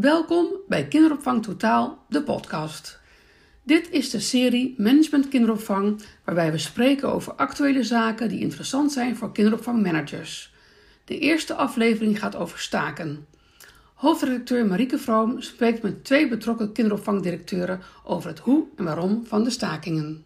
Welkom bij Kinderopvang Totaal, de podcast. Dit is de serie Management Kinderopvang, waarbij we spreken over actuele zaken die interessant zijn voor kinderopvangmanagers. De eerste aflevering gaat over staken. Hoofdredacteur Marieke Vroom spreekt met twee betrokken kinderopvangdirecteuren over het hoe en waarom van de stakingen.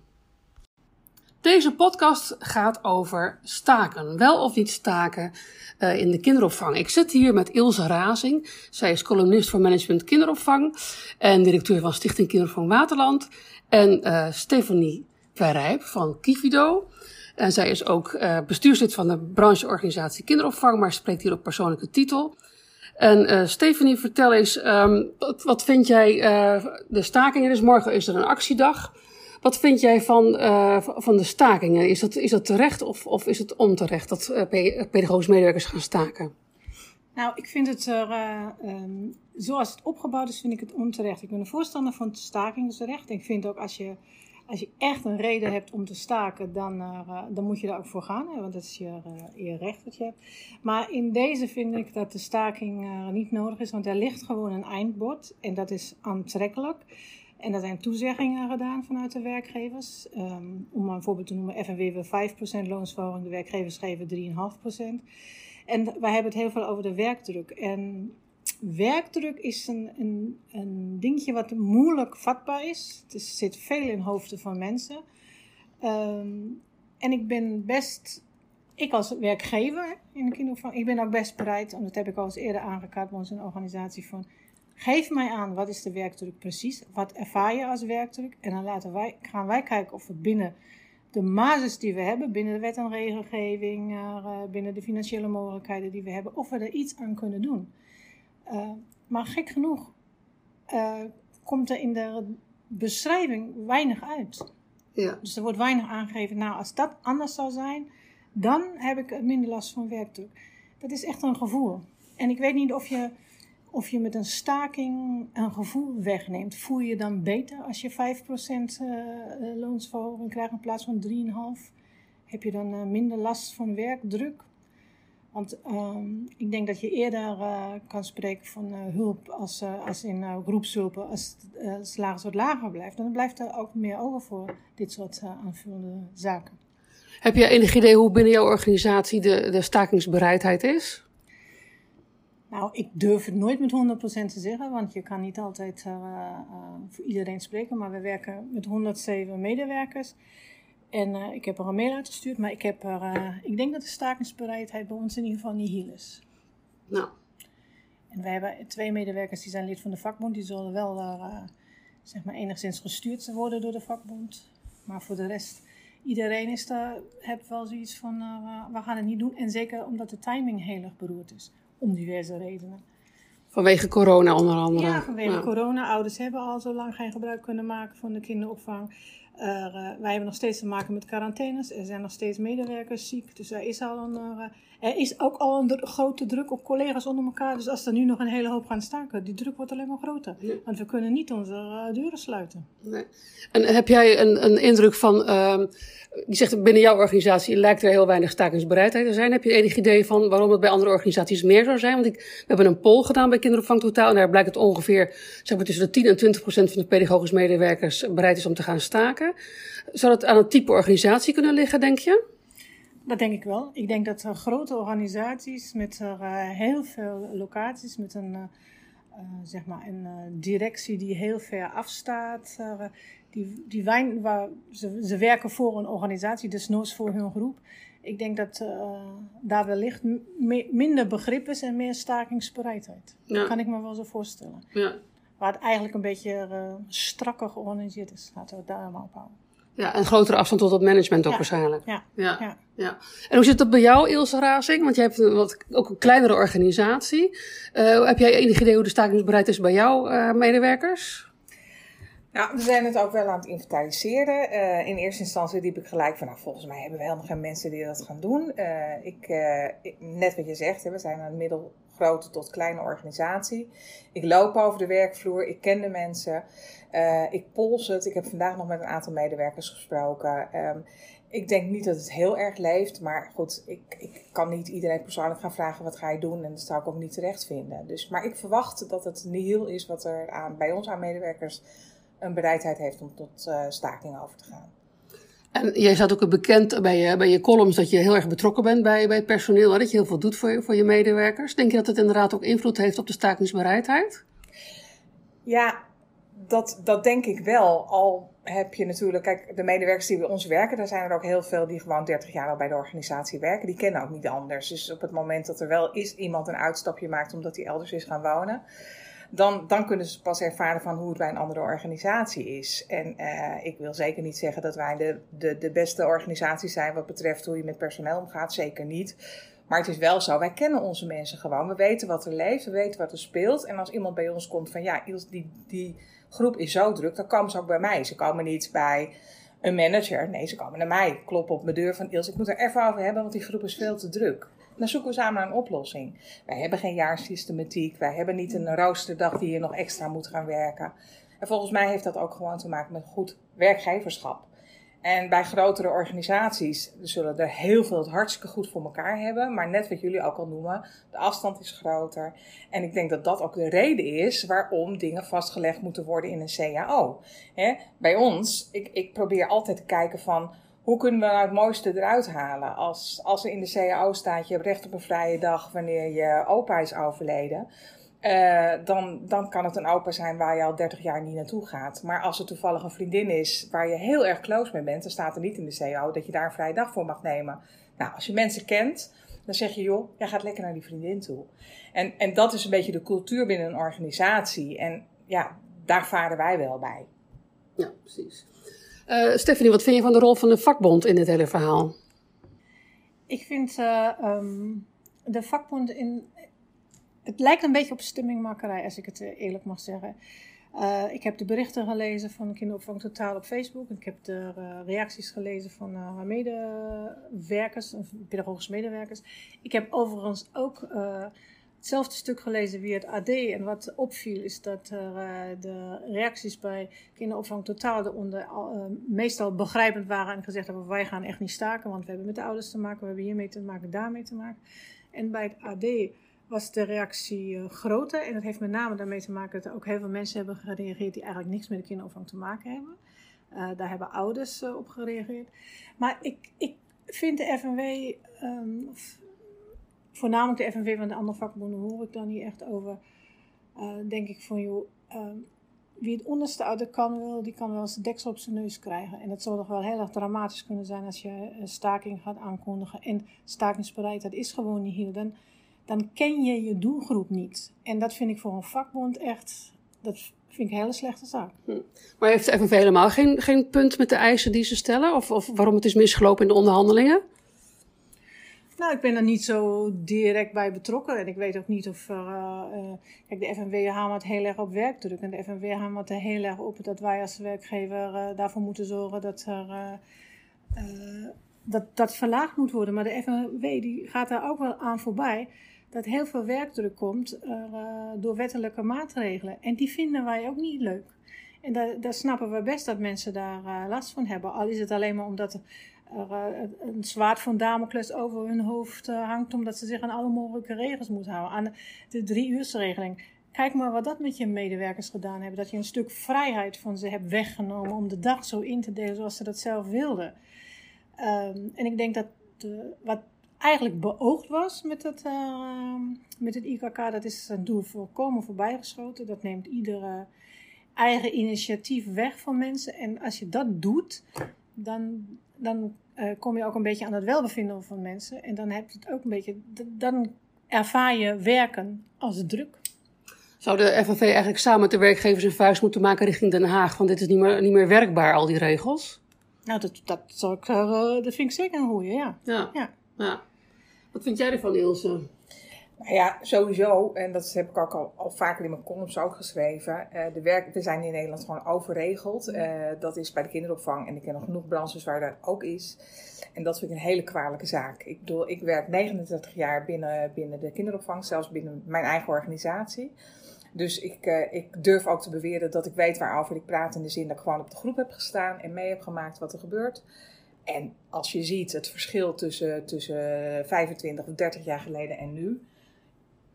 Deze podcast gaat over staken, wel of niet staken uh, in de kinderopvang. Ik zit hier met Ilse Razing. Zij is columnist voor Management Kinderopvang en directeur van Stichting Kinderopvang Waterland. En uh, Stefanie Verrijp van Kivido. En zij is ook uh, bestuurslid van de brancheorganisatie Kinderopvang, maar spreekt hier op persoonlijke titel. En Stefanie, vertel eens, um, wat, wat, vind jij, de stakingen, dus morgen is er een actiedag. Wat vind jij van, uh, van de stakingen? Is dat, is dat terecht of, of is het onterecht dat uh, pedagogische medewerkers gaan staken? Nou, ik vind het um, zoals het opgebouwd is, vind ik het onterecht. Ik ben een voorstander van stakingsrecht. Ik vind ook als je, als je echt een reden hebt om te staken, dan, dan moet je daar ook voor gaan. Hè, want dat is je, je recht dat je hebt. Maar in deze vind ik dat de staking niet nodig is, want er ligt gewoon een eindbod en dat is aantrekkelijk. En er zijn toezeggingen gedaan vanuit de werkgevers. Um, om maar een voorbeeld te noemen, FNW wil 5% loonsverhoging, de werkgevers geven 3,5%. En wij hebben het heel veel over de werkdruk. En werkdruk is een, een, een dingetje wat moeilijk vatbaar is. Het zit veel in hoofden van mensen. Um, en ik ben best, ik als werkgever in de kinderopvang, ik ben ook best bereid, en dat heb ik al eens eerder aangekaart bij onze organisatie, van Geef mij aan wat is de werkdruk precies, wat ervaar je als werkdruk en dan laten wij, gaan wij kijken of we binnen de basis die we hebben, binnen de wet en regelgeving, uh, binnen de financiële mogelijkheden die we hebben, of we er iets aan kunnen doen. Uh, maar gek genoeg uh, komt er in de beschrijving weinig uit. Ja. Dus er wordt weinig aangegeven, nou als dat anders zou zijn, dan heb ik minder last van werkdruk. Dat is echt een gevoel. En ik weet niet of je of je met een staking een gevoel wegneemt. Voel je dan beter als je 5% uh, loonsverhoging krijgt in plaats van 3,5%? Heb je dan uh, minder last van werkdruk? Want uh, ik denk dat je eerder kan spreken van hulp als, als in groepshulp, als het salaris lager blijft. Dan blijft er ook meer over voor dit soort aanvullende zaken. Heb je enig idee hoe binnen jouw organisatie de, de stakingsbereidheid is? Nou, ik durf het nooit met 100% te zeggen, want je kan niet altijd uh, uh, voor iedereen spreken. Maar we werken met 107 medewerkers. En uh, ik heb er een mail uitgestuurd, maar ik, heb er, ik denk dat de stakingsbereidheid bij ons in ieder geval niet heel is. Nou. En wij hebben twee medewerkers die zijn lid van de vakbond. Die zullen wel zeg maar enigszins gestuurd worden door de vakbond. Maar voor de rest, iedereen is daar, heeft wel zoiets van, we gaan het niet doen. En zeker omdat de timing heel erg beroerd is om diverse redenen. Vanwege corona onder andere. Ja, vanwege corona. Ouders hebben al zo lang geen gebruik kunnen maken van de kinderopvang. Uh, wij hebben nog steeds te maken met quarantaines. Er zijn nog steeds medewerkers ziek. Dus er is, al een, uh, er is ook al een grote druk op collega's onder elkaar. Dus als er nu nog een hele hoop gaan staken, die druk wordt alleen maar groter. Want we kunnen niet onze uh, deuren sluiten. Nee. En heb jij een, een indruk van ehm, je zegt binnen jouw organisatie lijkt er heel weinig stakingsbereidheid te zijn. Heb je enig idee van waarom het bij andere organisaties meer zou zijn? Want ik, we hebben een poll gedaan bij Kinderopvang Totaal. En daar blijkt het ongeveer zeg maar, tussen de 10 en 20 procent van de pedagogisch medewerkers bereid is om te gaan staken. Zou dat aan een type organisatie kunnen liggen, denk je? Dat denk ik wel. Ik denk dat uh, grote organisaties met uh, heel veel locaties, met een, uh, zeg maar een directie die heel ver afstaat, die, die wijn, waar, ze, ze werken voor een organisatie, dus nooit voor hun groep. Ik denk dat daar wellicht minder begrip is en meer stakingsbereidheid. Dat kan ik me wel zo voorstellen. Ja. Waar het eigenlijk een beetje uh, strakker georganiseerd is. Laten we het daar maar op houden. Ja, en grotere afstand tot het management ook waarschijnlijk. Ja. Ja. ja. En hoe zit dat bij jou, Ilse Razing? Want je hebt een, wat, ook een kleinere organisatie. Uh, heb jij enig idee hoe de stakingsbereid is bij jouw uh, medewerkers? Nou, we zijn het ook wel aan het inventariseren. Uh, in eerste instantie riep ik gelijk van, nou, volgens mij hebben we helemaal geen mensen die dat gaan doen. Uh, ik, uh, net wat je zegt, hè, we zijn een middelgrote tot kleine organisatie. Ik loop over de werkvloer, ik ken de mensen, ik pols het. Ik heb vandaag nog met een aantal medewerkers gesproken. Um, ik denk niet dat het heel erg leeft, maar goed, ik, ik kan niet iedereen persoonlijk gaan vragen wat ga je doen en dat zou ik ook niet terecht vinden. Dus, maar ik verwacht dat het heel is wat er aan, bij ons aan medewerkers een bereidheid heeft om tot uh, staking over te gaan. En jij staat ook bekend bij je, bij je columns dat je heel erg betrokken bent bij, bij het personeel, dat je heel veel doet voor je, voor je medewerkers. Denk je dat het inderdaad ook invloed heeft op de stakingsbereidheid? Ja, dat, dat denk ik wel. Al heb je natuurlijk, kijk, de medewerkers die bij ons werken, daar zijn er ook heel veel die gewoon 30 jaar al bij de organisatie werken. Die kennen ook niet anders. Dus op het moment dat er wel is iemand een uitstapje maakt omdat hij elders is gaan wonen, dan, dan kunnen ze pas ervaren van hoe het bij een andere organisatie is. En uh, ik wil zeker niet zeggen dat wij de, de, de beste organisatie zijn wat betreft hoe je met personeel omgaat. Zeker niet. Maar het is wel zo, wij kennen onze mensen gewoon. We weten wat er leeft, we weten wat er speelt. En als iemand bij ons komt van ja, die, die groep is zo druk, dan komen ze ook bij mij. Ze komen niet bij een manager. Nee, ze komen naar mij. Kloppen op mijn deur van Ilse, ik moet er even over hebben, want die groep is veel te druk. Dan zoeken we samen een oplossing. Wij hebben geen jaarsystematiek. Wij hebben niet een roosterdag die je nog extra moet gaan werken. En volgens mij heeft dat ook gewoon te maken met goed werkgeverschap. En bij grotere organisaties zullen er heel veel het hartstikke goed voor elkaar hebben. Maar net wat jullie ook al noemen, de afstand is groter. En ik denk dat dat ook de reden is waarom dingen vastgelegd moeten worden in een CAO. bij ons, ik, ik probeer altijd te kijken van hoe kunnen we nou het mooiste eruit halen? Als, als er in de CAO staat, je hebt recht op een vrije dag wanneer je opa is overleden. Uh, dan, dan kan het een opa zijn waar je al 30 jaar niet naartoe gaat. Maar als er toevallig een vriendin is waar je heel erg close mee bent, dan staat er niet in de CAO dat je daar een vrije dag voor mag nemen. Nou, als je mensen kent, dan zeg je, joh, jij gaat lekker naar die vriendin toe. En, en dat is een beetje de cultuur binnen een organisatie. En ja, daar varen wij wel bij. Ja, precies. Uh, Stephanie, wat vind je van de rol van de vakbond in dit hele verhaal? Ik vind uh, um, de vakbond in. Het lijkt een beetje op stemmingmakerij, als ik het eh, eerlijk mag zeggen. Ik heb de berichten gelezen van Kinderopvang Totaal op Facebook. Ik heb de reacties gelezen van haar medewerkers, pedagogische medewerkers. Ik heb overigens ook hetzelfde stuk gelezen wie het AD. En wat opviel is dat er, uh, de reacties bij kinderopvang totaal eronder uh, meestal begrijpend waren. En gezegd hebben wij gaan echt niet staken, want we hebben met de ouders te maken. We hebben hiermee te maken, daarmee te maken. En bij het AD was de reactie uh, groter. En dat heeft met name daarmee te maken dat er ook heel veel mensen hebben gereageerd die eigenlijk niks met de kinderopvang te maken hebben. daar hebben ouders op gereageerd. Maar ik, ik vind de FNW... Um, voornamelijk de FNV van de andere vakbonden hoor ik dan niet echt over. Uh, denk ik van joh, uh, wie het onderste uit de kan wil, die kan wel eens de deksel op zijn neus krijgen. En dat zou toch wel heel erg dramatisch kunnen zijn als je een staking gaat aankondigen. En stakingsbereidheid is gewoon niet hier. Dan, dan ken je je doelgroep niet. En dat vind ik voor een vakbond echt, dat vind ik een hele slechte zaak. Hm. Maar heeft de FNV helemaal geen, geen punt met de eisen die ze stellen? Of, of waarom het is misgelopen in de onderhandelingen? Nou, ik ben er niet zo direct bij betrokken. En ik weet ook niet of. Uh, uh, kijk, de FNW hamert heel erg op werkdruk. En de FNW hamert er heel erg op dat wij als werkgever uh, daarvoor moeten zorgen dat er. dat, dat verlaagd moet worden. Maar de FNW die gaat daar ook wel aan voorbij. Dat heel veel werkdruk komt door wettelijke maatregelen. En die vinden wij ook niet leuk. En daar, daar snappen we best dat mensen daar last van hebben. Al is het alleen maar omdat er eh, een zwaard van Damocles over hun hoofd eh, hangt, omdat ze zich aan alle mogelijke regels moeten houden. Aan de drie-uursregeling. Kijk maar wat dat met je medewerkers gedaan hebben. Dat je een stuk vrijheid van ze hebt weggenomen om de dag zo in te delen zoals ze dat zelf wilden. Ehm, en ik denk dat wat eigenlijk beoogd was met het, uh, met het IKK, dat is een doel volkomen voorbijgeschoten. Dat neemt iedere eigen initiatief weg van mensen. En als je dat doet, dan, dan uh, kom je ook een beetje aan het welbevinden van mensen. En dan heb je het ook een beetje, dan ervaar je werken als druk. Zou de FNV eigenlijk samen met de werkgevers een vuist moeten maken richting Den Haag? Want dit is niet meer, niet meer werkbaar, al die regels. Nou, dat, dat, zou ik, uh, dat vind ik zeker een goeie, ja. Ja. ja. ja. Wat vind jij ervan, Ilse? Nou ja, sowieso, en dat heb ik ook al, al vaker in mijn columns ook geschreven. Uh, de werk, we zijn in Nederland gewoon overregeld. Uh, dat is bij de kinderopvang en ik ken nog genoeg branches waar dat ook is. En dat vind ik een hele kwalijke zaak. Ik bedoel, ik werk 39 jaar binnen, binnen de kinderopvang, zelfs binnen mijn eigen organisatie. Dus ik, uh, ik durf ook te beweren dat ik weet waarover ik praat in de zin dat ik gewoon op de groep heb gestaan en mee heb gemaakt wat er gebeurt. En als je ziet het verschil tussen, tussen 25 of 30 jaar geleden en nu,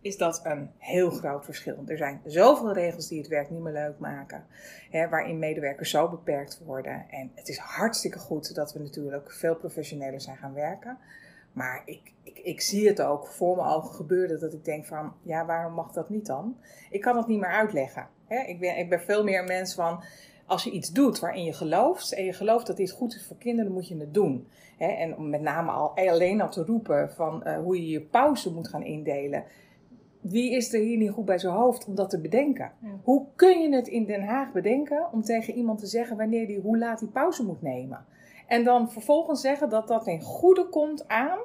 is dat een heel groot verschil. Er zijn zoveel regels die het werk niet meer leuk maken, hè, waarin medewerkers zo beperkt worden. En het is hartstikke goed dat we natuurlijk veel professioneler zijn gaan werken. Maar ik, ik, ik zie het ook voor mijn ogen gebeuren dat ik denk van, ja, waarom mag dat niet dan? Ik kan het niet meer uitleggen. Hè? Ik, ben, ik ben veel meer een mens van, als je iets doet waarin je gelooft en je gelooft dat dit goed is voor kinderen, moet je het doen. En om met name al alleen al te roepen van uh, hoe je je pauze moet gaan indelen. Wie is er hier niet goed bij zijn hoofd om dat te bedenken? Ja. Hoe kun je het in Den Haag bedenken om tegen iemand te zeggen wanneer die, hoe laat hij pauze moet nemen? En dan vervolgens zeggen dat dat ten goede komt aan.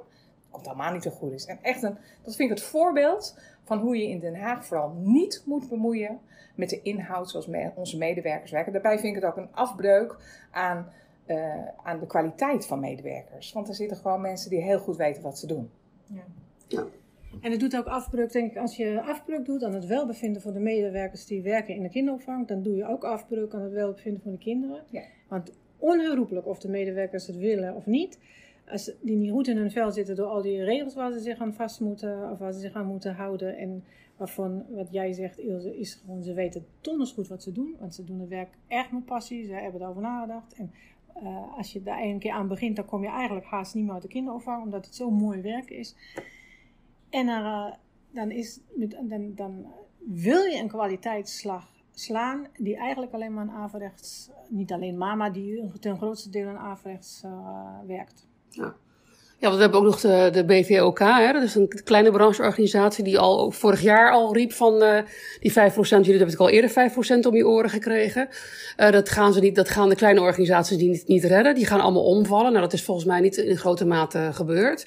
Komt allemaal niet ten goede is. En echt een, dat vind ik het voorbeeld van hoe je in Den Haag vooral niet moet bemoeien met de inhoud zoals onze medewerkers werken. Daarbij vind ik het ook een afbreuk aan, uh, aan de kwaliteit van medewerkers. Want er zitten gewoon mensen die heel goed weten wat ze doen. Ja. ja. En het doet ook afbreuk, denk ik, als je afbreuk doet aan het welbevinden van de medewerkers die werken in de kinderopvang, dan doe je ook afbreuk aan het welbevinden van de kinderen. Ja. Want onherroepelijk of de medewerkers het willen of niet, als die niet goed in hun vel zitten door al die regels waar ze zich aan vast moeten, of waar ze zich aan moeten houden. En waarvan, wat jij zegt, Ilse, is gewoon, ze weten donders goed wat ze doen. Want ze doen het werk echt met passie, ze hebben erover nagedacht. En uh, als je daar een keer aan begint, dan kom je eigenlijk haast niet meer uit de kinderopvang, omdat het zo mooi werk is. En uh, dan, is, dan, dan wil je een kwaliteitsslag slaan, die eigenlijk alleen maar aan averechts, niet alleen maar, maar die ten grootste deel aan averechts uh, werkt. Ja. Ja, want we hebben ook nog de, BVOK, hè? dat is een kleine brancheorganisatie die al vorig jaar al riep van uh, die 5%, jullie hebben het al eerder 5% om je oren gekregen. Dat, gaan ze niet, dat gaan de kleine organisaties die niet, niet redden, die gaan allemaal omvallen. Nou, dat is volgens mij niet in grote mate gebeurd.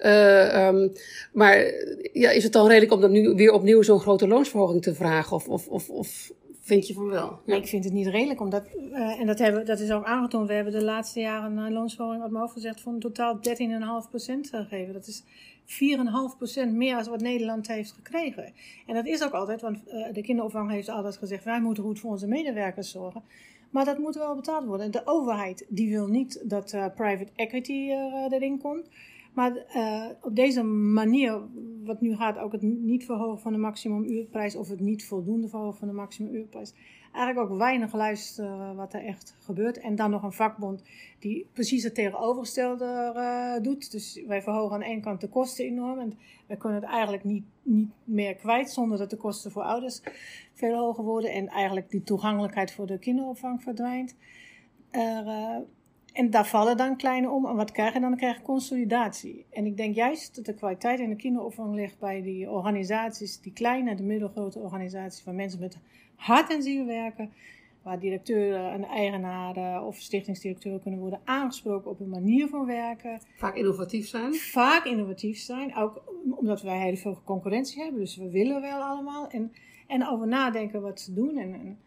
Uh, um, maar ja, is het dan redelijk om dan nu weer opnieuw zo'n grote loonsverhoging te vragen? Of, of, of, of vind je van wel? Nee, ik vind het niet redelijk. Omdat, uh, en dat, hebben, dat is ook aangetoond. We hebben de laatste jaren een loonsverhoging, wat me gezegd, van totaal 13,5% gegeven. Dat is 4,5% meer dan wat Nederland heeft gekregen. En dat is ook altijd, want de kinderopvang heeft altijd gezegd: wij moeten goed voor onze medewerkers zorgen. Maar dat moet wel betaald worden. En de overheid die wil niet dat private equity erin komt. Maar uh, op deze manier, wat nu gaat, ook het niet verhogen van de maximumuurprijs of het niet voldoende verhogen van de maximumuurprijs. Eigenlijk ook weinig luisteren wat er echt gebeurt. En dan nog een vakbond die precies het tegenovergestelde uh, doet. Dus wij verhogen aan ene kant de kosten enorm. En we kunnen het eigenlijk niet, niet meer kwijt zonder dat de kosten voor ouders veel hoger worden. En eigenlijk die toegankelijkheid voor de kinderopvang verdwijnt. Uh, en daar vallen dan kleine om. En wat krijg je dan? Dan krijg je consolidatie. En ik denk juist dat de kwaliteit in de kinderopvang ligt bij die organisaties, die kleine en de middelgrote organisaties, waar mensen met hart en ziel werken. Waar directeuren en eigenaren of stichtingsdirecteuren kunnen worden aangesproken op een manier van werken. Vaak innovatief zijn. Vaak innovatief zijn. Ook omdat wij heel veel concurrentie hebben. Dus we willen wel allemaal. En, en over nadenken wat ze doen. En, en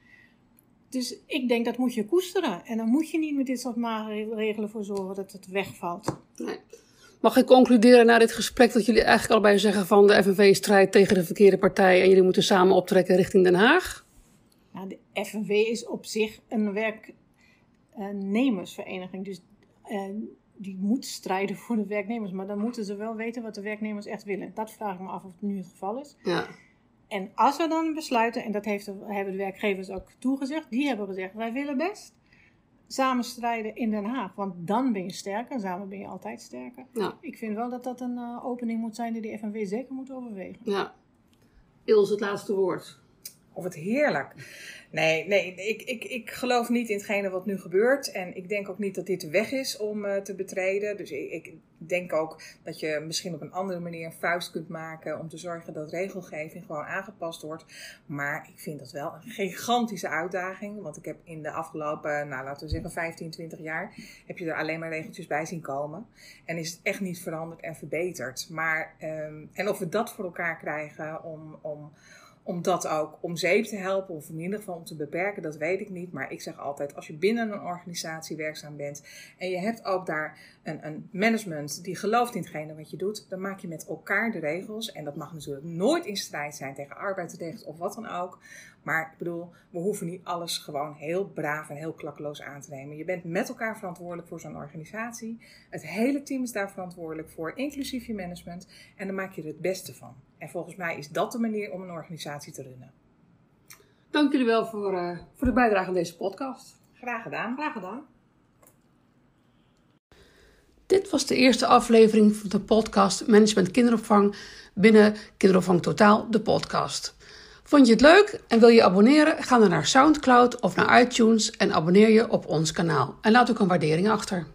dus ik denk dat moet je koesteren. En dan moet je niet met dit soort maatregelen voor zorgen dat het wegvalt. Nee. Mag ik concluderen na dit gesprek dat jullie eigenlijk allebei zeggen van de FNV strijdt tegen de verkeerde partij en jullie moeten samen optrekken richting Den Haag? Nou, de FNV is op zich een werknemersvereniging. Dus uh, die moet strijden voor de werknemers. Maar dan moeten ze wel weten wat de werknemers echt willen. Dat vraag ik me af of het nu het geval is. Ja. En als we dan besluiten, en dat heeft, hebben de werkgevers ook toegezegd, die hebben gezegd: wij willen best samen strijden in Den Haag. Want dan ben je sterker, samen ben je altijd sterker. Ja. Ik vind wel dat dat een uh, opening moet zijn die de FNV zeker moet overwegen. Ja. Ils, het laatste woord. Of het heerlijk. Nee, nee ik, ik, ik geloof niet in hetgene wat nu gebeurt. En ik denk ook niet dat dit de weg is om uh, te betreden. Dus ik, denk ook dat je misschien op een andere manier een vuist kunt maken om te zorgen dat regelgeving gewoon aangepast wordt. Maar ik vind dat wel een gigantische uitdaging. Want ik heb in de afgelopen, nou laten we zeggen 15, 20 jaar, heb je er alleen maar regeltjes bij zien komen. En is het echt niet veranderd en verbeterd. Maar, um, en of we dat voor elkaar krijgen om. om om dat ook om zeep te helpen, of in ieder geval om te beperken, dat weet ik niet. Maar ik zeg altijd, als je binnen een organisatie werkzaam bent en je hebt ook daar een, een management die gelooft in hetgene wat je doet, dan maak je met elkaar de regels. En dat mag natuurlijk nooit in strijd zijn tegen arbeidsrecht of wat dan ook. Maar ik bedoel, we hoeven niet alles gewoon heel braaf en heel klakkeloos aan te nemen. Je bent met elkaar verantwoordelijk voor zo'n organisatie. Het hele team is daar verantwoordelijk voor, inclusief je management. En dan maak je er het beste van. En volgens mij is dat de manier om een organisatie te runnen. Dank jullie wel voor, uh, voor de bijdrage aan deze podcast. Graag gedaan. Graag gedaan. Dit was de eerste aflevering van de podcast Management Kinderopvang binnen Kinderopvang Totaal, de podcast. Vond je het leuk en wil je abonneren? Ga dan naar SoundCloud of naar iTunes en abonneer je op ons kanaal. En laat ook een waardering achter.